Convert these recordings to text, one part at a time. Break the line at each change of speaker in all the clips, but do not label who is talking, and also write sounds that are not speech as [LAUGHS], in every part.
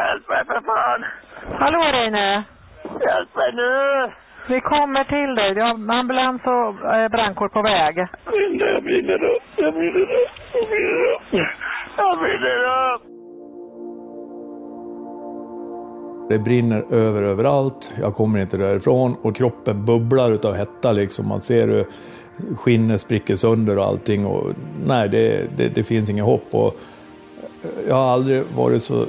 Hjälp mig för fan!
Hallå Reine!
Hjälp mig nu!
Vi kommer till dig. Vi har ambulans och eh, brandkår på väg.
Jag brinner, upp, jag brinner upp, jag brinner upp. Jag brinner upp!
Det brinner över överallt. Jag kommer inte därifrån och kroppen bubblar utav hetta liksom. Man ser hur skinnet spricker sönder och allting. Och, nej, det, det, det finns inget hopp. Och jag har aldrig varit så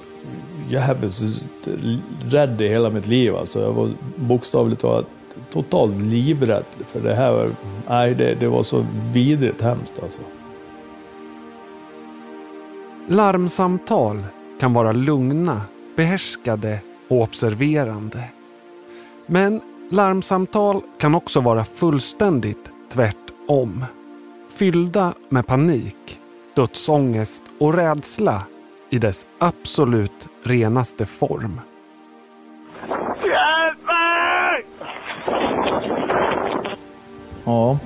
jävligt rädd i hela mitt liv. Alltså, jag var bokstavligt talat totalt livrädd. För det här var, nej, det, det var så vidrigt hemskt alltså.
Larmsamtal kan vara lugna, behärskade och observerande. Men larmsamtal kan också vara fullständigt tvärtom. Fyllda med panik, dödsångest och rädsla i dess absolut renaste form.
Hjälp mig!
Ja.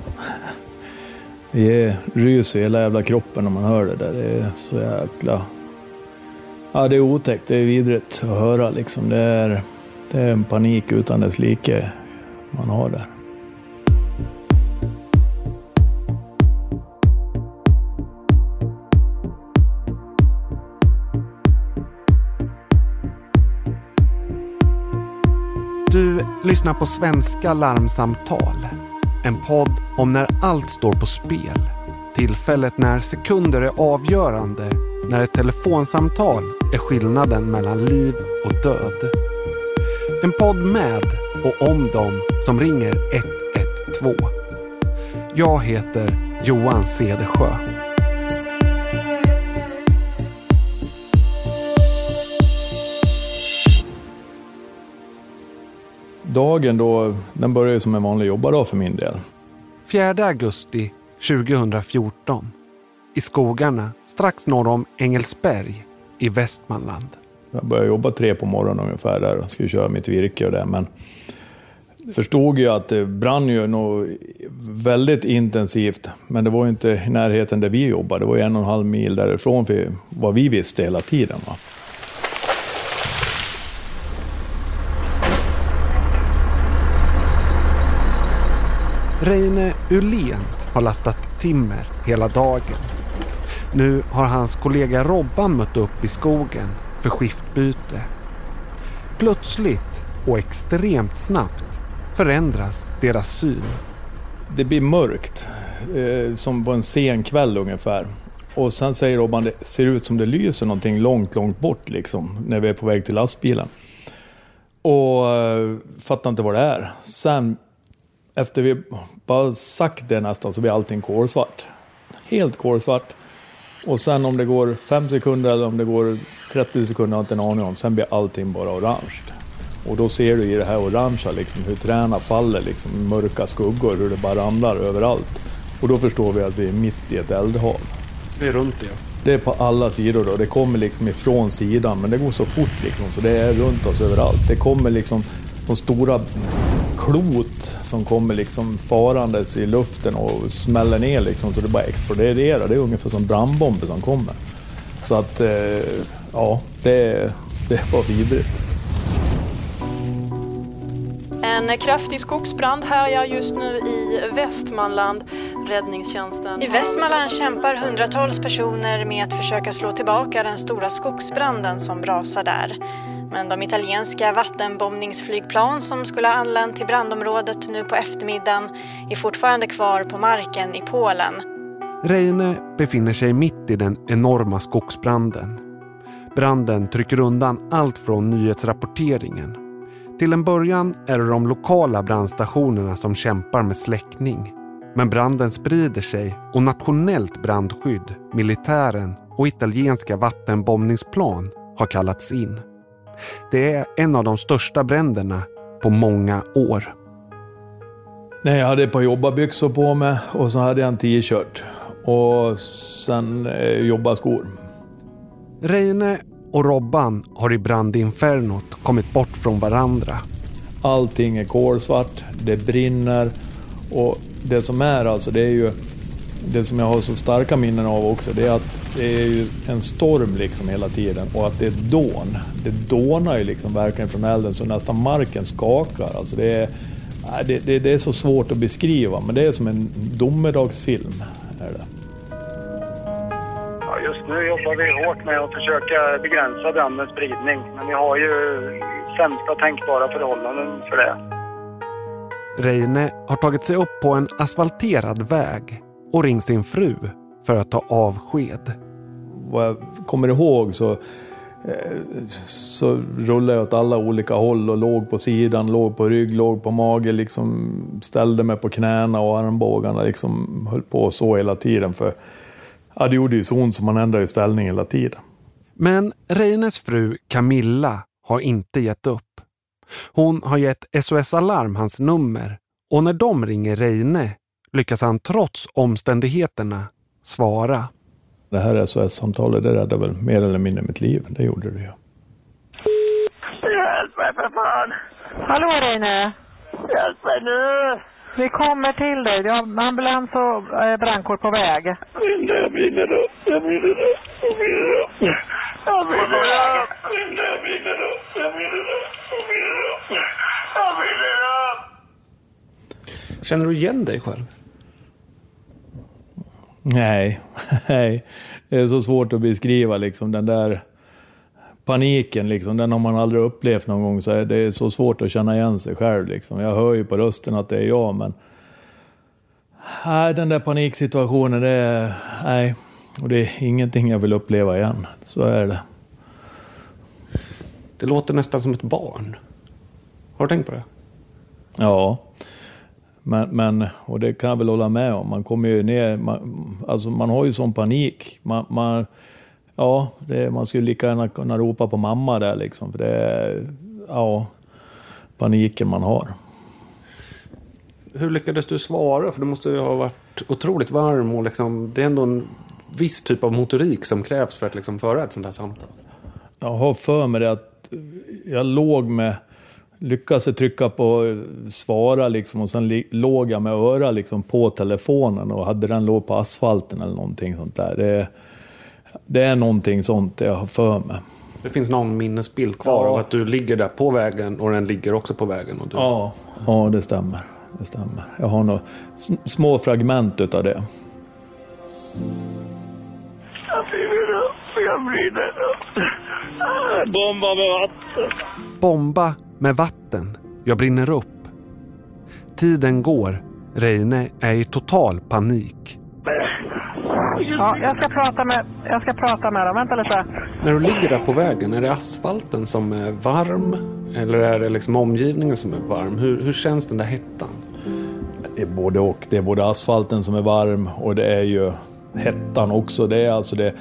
Det ryser i hela jävla kroppen när man hör det där. Det är så jäkla... Ja, det är otäckt. Det är vidrigt att höra liksom. Det är, det är en panik utan dess like man har där.
Du lyssnar på Svenska larmsamtal. En podd om när allt står på spel. Tillfället när sekunder är avgörande. När ett telefonsamtal är skillnaden mellan liv och död. En podd med och om dem som ringer 112. Jag heter Johan Cedersjö.
Dagen då, den börjar som en vanlig jobbardag för min del.
4 augusti 2014. I skogarna strax norr om Engelsberg i Västmanland.
Jag började jobba tre på morgonen ungefär där och skulle köra mitt virke och det. Men förstod ju att det brann ju nog väldigt intensivt. Men det var ju inte i närheten där vi jobbade. Det var ju en och en halv mil därifrån för vad vi visste hela tiden. Va?
Reine Ulén har lastat timmer hela dagen. Nu har hans kollega Robban mött upp i skogen för skiftbyte. Plötsligt och extremt snabbt förändras deras syn.
Det blir mörkt, eh, som på en sen kväll ungefär. Och sen säger Robban, det ser ut som det lyser någonting långt, långt bort liksom, när vi är på väg till lastbilen. Och eh, fattar inte vad det är. Sen, efter vi bara sagt det nästan, så blir allting kolsvart. Helt kolsvart. Och sen om det går fem sekunder eller om det går 30 sekunder, har jag inte en aning om. Sen blir allting bara orange. Och då ser du i det här orangea liksom hur träna faller liksom mörka skuggor, hur det bara ramlar överallt. Och då förstår vi att vi är mitt i ett eldhav.
Det är runt det.
Det är på alla sidor då. Det kommer liksom ifrån sidan, men det går så fort liksom så det är runt oss överallt. Det kommer liksom de stora klot som kommer liksom farandes i luften och smäller ner liksom så det bara exploderar. Det är ungefär som brandbomber som kommer. Så att, eh, ja, det, det var vidrigt.
En kraftig skogsbrand härjar just nu i Västmanland. Räddningstjänsten...
I Västmanland kämpar hundratals personer med att försöka slå tillbaka den stora skogsbranden som rasar där. Men de italienska vattenbombningsflygplan som skulle ha anlänt till brandområdet nu på eftermiddagen är fortfarande kvar på marken i Polen.
Reine befinner sig mitt i den enorma skogsbranden. Branden trycker undan allt från nyhetsrapporteringen. Till en början är det de lokala brandstationerna som kämpar med släckning. Men branden sprider sig och nationellt brandskydd, militären och italienska vattenbombningsplan har kallats in. Det är en av de största bränderna på många år.
Nej, jag hade ett par jobbarbyxor på mig och så hade jag en t-shirt. Och sen eh, jobbarskor.
Reine och Robban har i brandinfernot kommit bort från varandra.
Allting är kolsvart, det brinner och det som är alltså det är ju det som jag har så starka minnen av också, det är att det är ju en storm liksom hela tiden och att det är dån. Det dånar ju liksom verkligen från elden så nästan marken skakar. Alltså det, är, det, det, det är så svårt att beskriva, men det är som en domedagsfilm. Är det.
Ja, just nu jobbar vi hårt med att försöka begränsa brandens spridning, men vi har ju sämsta tänkbara förhållanden för det.
Reine har tagit sig upp på en asfalterad väg och ringt sin fru för att ta avsked.
Vad jag kommer ihåg så, eh, så rullade jag åt alla olika håll och låg på sidan, låg på rygg, låg på mage, liksom ställde mig på knäna och armbågarna, liksom höll på så hela tiden. För ja, det gjorde ju så ont så man ändrade ställning hela tiden.
Men Reines fru Camilla har inte gett upp. Hon har gett SOS Alarm hans nummer och när de ringer Reine lyckas han trots omständigheterna svara.
Det här SOS-samtalet det räddade väl mer eller mindre mitt liv. Det gjorde det ju.
Hjälp mig för fan!
Hallå Reine!
Hjälp mig nu!
Vi kommer till dig. Vi har ambulans och eh, brandkår på väg.
Jag brinner upp, jag brinner upp, jag brinner upp. Jag brinner upp, jag brinner upp, jag brinner upp, jag brinner upp. Jag brinner upp!
Känner du igen dig själv?
Nej, [LAUGHS] nej. Det är så svårt att beskriva liksom den där paniken liksom. Den har man aldrig upplevt någon gång. Så det är så svårt att känna igen sig själv liksom. Jag hör ju på rösten att det är jag men... Nej, den där paniksituationen det är... Nej. Och det är ingenting jag vill uppleva igen. Så är det.
Det låter nästan som ett barn. Har du tänkt på det?
Ja. Men, men, och det kan jag väl hålla med om. Man kommer ju ner, man, alltså man har ju sån panik. Man, man, ja, det, man skulle lika gärna kunna ropa på mamma där liksom. För det är, ja, paniken man har.
Hur lyckades du svara? För du måste ju ha varit otroligt varm och liksom, det är ändå en viss typ av motorik som krävs för att liksom föra ett sånt här samtal.
Jag har för mig det att jag låg med lyckades trycka på svara liksom och sen låg jag med öra liksom på telefonen och hade den låg på asfalten eller någonting sånt där. Det, det är någonting sånt jag har för mig.
Det finns någon minnesbild kvar
Ja.
av att du ligger där på vägen och den ligger också på vägen. Och du...
Ja, ja det stämmer. Det stämmer. Jag har några små fragment utav det.
Jag brinner upp. Bomba med vatten.
Bomba med vatten. Jag brinner upp. Tiden går. Reine är i total panik.
Ja, jag ska prata med, jag ska prata med dem. Vänta lite.
När du ligger där på vägen, är det asfalten som är varm? Eller är det liksom omgivningen som är varm? Hur, hur känns den där hettan?
Det är både och. Det är både asfalten som är varm och det är ju hettan också. Det är alltså det,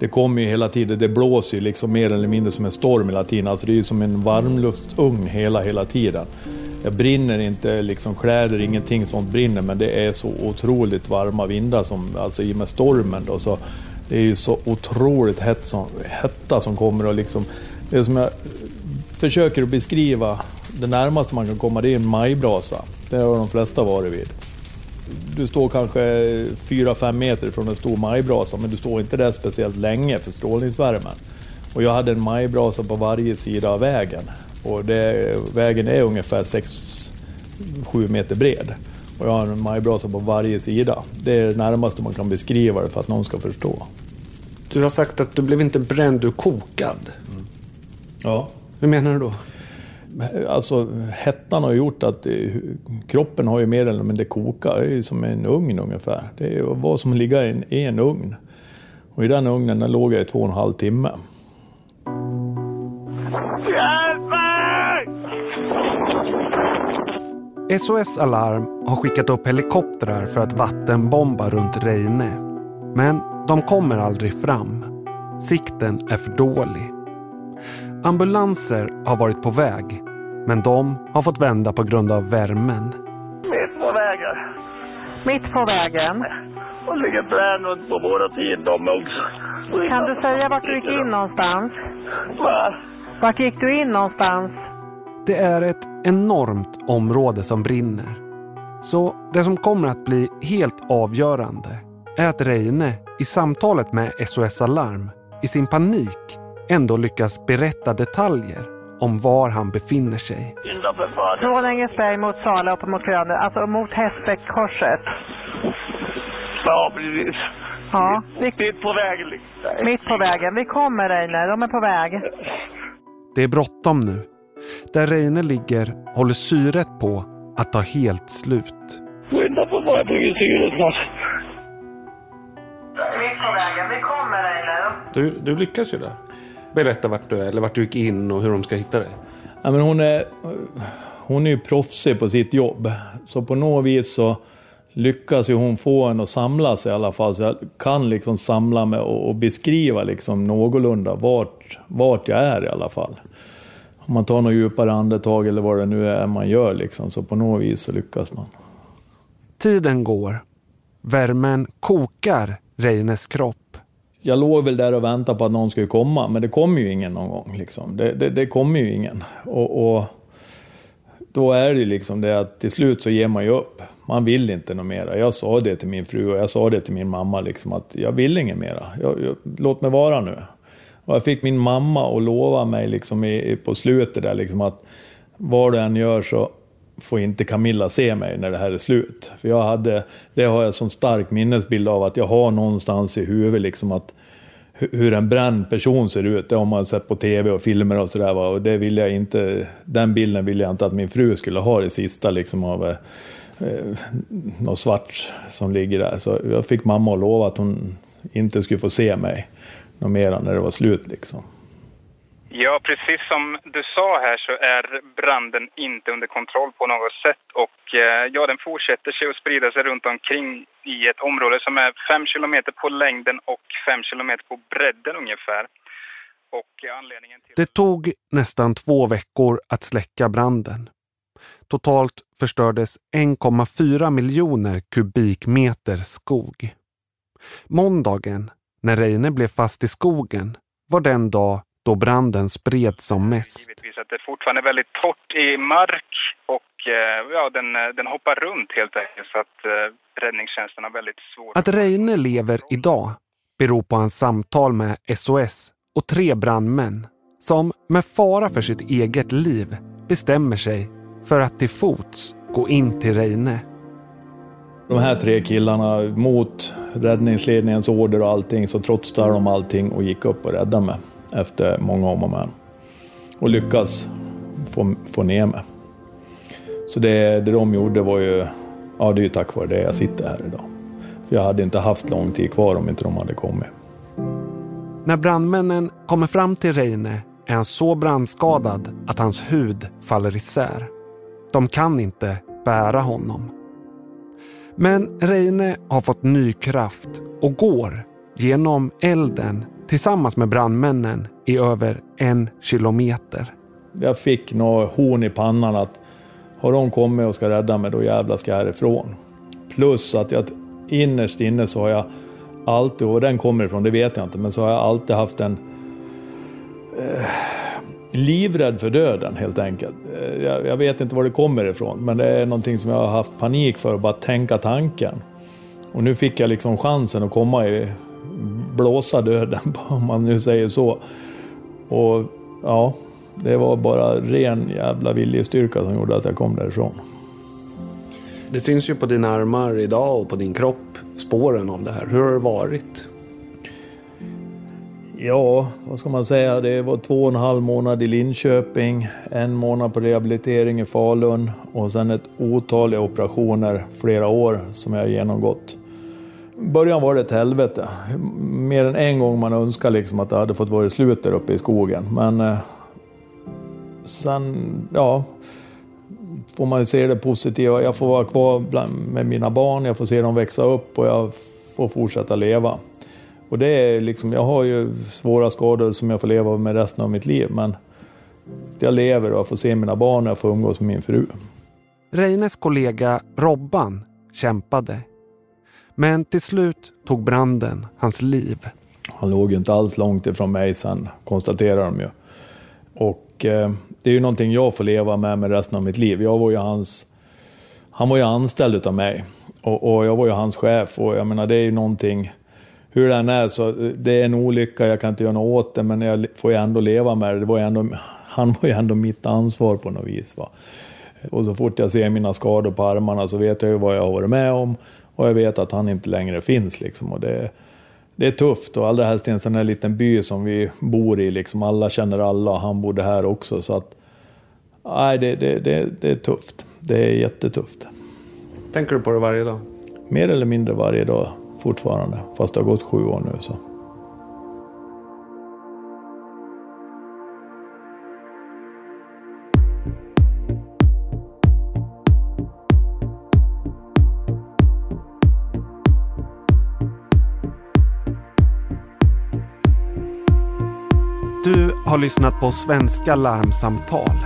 det kommer ju hela tiden, det blåser ju liksom mer eller mindre som en storm hela tiden. Alltså det är ju som en varmluftsugn hela, hela tiden. Jag brinner inte, liksom kläder, ingenting sånt brinner, men det är så otroligt varma vindar som, alltså i och med stormen då, så det är ju så otroligt hett som, hetta som kommer och liksom, det som jag försöker att beskriva, det närmaste man kan komma det är en majbrasa. Det har de flesta varit vid. Du står kanske 4-5 meter från en stor majbrasa, men du står inte där speciellt länge för strålningsvärmen. Och jag hade en majbrasa på varje sida av vägen. Och det, vägen är ungefär 6-7 meter bred. Och jag har en majbrasa på varje sida. Det är det närmaste man kan beskriva det för att någon ska förstå.
Du har sagt att du blev inte bränd, du kokad.
Ja.
Hur menar du då?
Alltså hettan har gjort att eh, det, kroppen har ju mer eller mindre kokat. Det är som en ugn ungefär. Det är vad som ligger i en, i en ugn. Och i den ugnen den låg jag i två och en halv timme.
Hjälp mig!
SOS Alarm har skickat upp helikoptrar för att vattenbomba runt Reine. Men de kommer aldrig fram. Sikten är för dålig. Ambulanser har varit på väg, men de har fått vända på grund av värmen.
Mitt på vägen.
Mitt på vägen.
Och ligger runt på båda sidor de också.
Kan du säga vart du gick in någonstans?
Va?
Vart gick du in någonstans?
Det är ett enormt område som brinner. Så det som kommer att bli helt avgörande är att Reine i samtalet med SOS Alarm i sin panik ändå lyckas berätta detaljer om var han befinner sig.
Från Engelsberg mot Sala upp mot Grönö, alltså mot Hästbäckkorset.
Ja, precis.
Ja, vi,
Mitt på vägen. liksom.
mitt på vägen. Vi kommer Reine, de är på väg.
Det är bråttom nu. Där Reine ligger håller syret på att ta helt slut.
Skynda för fan, jag blir syret snart.
Mitt på vägen, vi kommer Reine.
Du, du lyckas ju där. Berätta vart du är, eller vart du gick in och hur de ska hitta dig.
Ja, men hon, är, hon är ju proffsig på sitt jobb. Så på något vis så lyckas ju hon få en att samla sig i alla fall. Så jag kan liksom samla mig och, och beskriva liksom någorlunda vart, vart jag är i alla fall. Om man tar något djupare andetag eller vad det nu är man gör liksom. Så på något vis så lyckas man.
Tiden går. Värmen kokar Reines kropp
jag låg väl där och väntade på att någon skulle komma, men det kommer ju ingen någon gång. Liksom. Det, det, det kommer ju ingen. Och, och då är det liksom det att till slut så ger man ju upp. Man vill inte något mera. Jag sa det till min fru och jag sa det till min mamma liksom att jag vill inget mera. Jag, jag, låt mig vara nu. Och jag fick min mamma att lova mig liksom i, i, på slutet där liksom att vad du än gör så får inte Camilla se mig när det här är slut. För jag hade, det har jag som stark minnesbild av att jag har någonstans i huvudet liksom att hur en bränd person ser ut, det har man sett på tv och filmer och sådär. va. Och det vill jag inte, den bilden vill jag inte att min fru skulle ha det sista liksom av eh, eh, något svart som ligger där. Så jag fick mamma att lova att hon inte skulle få se mig något mera när det var slut liksom.
Ja, precis som du sa här så är branden inte under kontroll på något sätt och eh, ja, den fortsätter sig att sprida sig runt omkring i ett område som är fem kilometer på längden och fem kilometer på bredden ungefär. Och eh, anledningen till...
Det tog nästan två veckor att släcka branden. Totalt förstördes 1,4 miljoner kubikmeter skog. Måndagen, när Reine blev fast i skogen, var den dag då branden spreds som mest.
Givetvis att det fortfarande är väldigt torrt i mark och eh, ja, den, eh, den hoppar runt helt enkelt så att eh, räddningstjänsten har väldigt svårt...
Att Reine lever idag beror på hans samtal med SOS och tre brandmän som med fara för sitt eget liv bestämmer sig för att till fots gå in till Reine.
De här tre killarna mot räddningsledningens order och allting så trotsade de allting och gick upp och räddade mig efter många om och men. Och lyckas få, få ner mig. Så det, det de gjorde var ju, ja det är ju tack vare det jag sitter här idag. För jag hade inte haft lång tid kvar om inte de hade kommit.
När brandmännen kommer fram till Reine är han så brandskadad att hans hud faller isär. De kan inte bära honom. Men Reine har fått ny kraft och går genom elden tillsammans med brandmännen i över en kilometer.
Jag fick något horn i pannan att har de kommit och ska rädda mig, då jävlar ska jag härifrån. Plus att jag innerst inne så har jag alltid, och den kommer ifrån, det vet jag inte, men så har jag alltid haft en eh, livrädd för döden helt enkelt. Eh, jag, jag vet inte var det kommer ifrån, men det är någonting som jag har haft panik för, bara tänka tanken. Och nu fick jag liksom chansen att komma i blåsa döden, [LAUGHS] om man nu säger så. Och ja, det var bara ren jävla viljestyrka som gjorde att jag kom därifrån.
Det syns ju på dina armar idag och på din kropp spåren av det här. Hur har det varit?
Ja, vad ska man säga? Det var två och en halv månad i Linköping, en månad på rehabilitering i Falun och sen ett otaliga operationer flera år som jag har genomgått. I början var det ett helvete. Mer än en gång man önskar liksom att det hade fått vara slut där uppe i skogen. Men eh, sen, ja, får man ju se det positiva. Jag får vara kvar bland, med mina barn, jag får se dem växa upp och jag får fortsätta leva. Och det är liksom, jag har ju svåra skador som jag får leva med resten av mitt liv. Men jag lever och jag får se mina barn och jag får umgås med min fru.
Reines kollega Robban kämpade. Men till slut tog branden hans liv.
Han låg ju inte alls långt ifrån mig sen, konstaterar de ju. Och eh, det är ju någonting jag får leva med med resten av mitt liv. Jag var ju hans, han var ju anställd utav mig. Och, och, jag var ju hans chef och jag menar det är ju någonting, hur det än är så, eh, det är en olycka, jag kan inte göra något åt det men jag får ju ändå leva med det. det var ju ändå, [LAUGHS] han var ju ändå mitt ansvar på något vis. Va? Och så fort jag ser mina skador på armarna så vet jag ju vad jag har varit med om och jag vet att han inte längre finns liksom. Och det, det är tufft och allra helst i en sån här liten by som vi bor i. Liksom. Alla känner alla och han bodde här också. Så att, nej, det, det, det, det är tufft. Det är jättetufft.
Tänker du på det varje dag?
Mer eller mindre varje dag fortfarande. Fast det har gått sju år nu. så.
Har lyssnat på Svenska larmsamtal.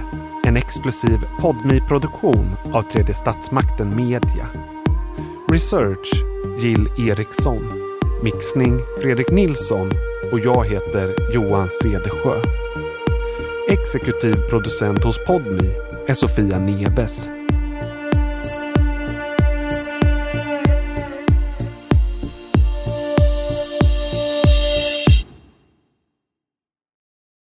En exklusiv podmi produktion av Tredje Statsmakten Media. Research Jill Eriksson. Mixning Fredrik Nilsson och jag heter Johan Cedersjö. Exekutiv producent hos Podmi är Sofia Neves.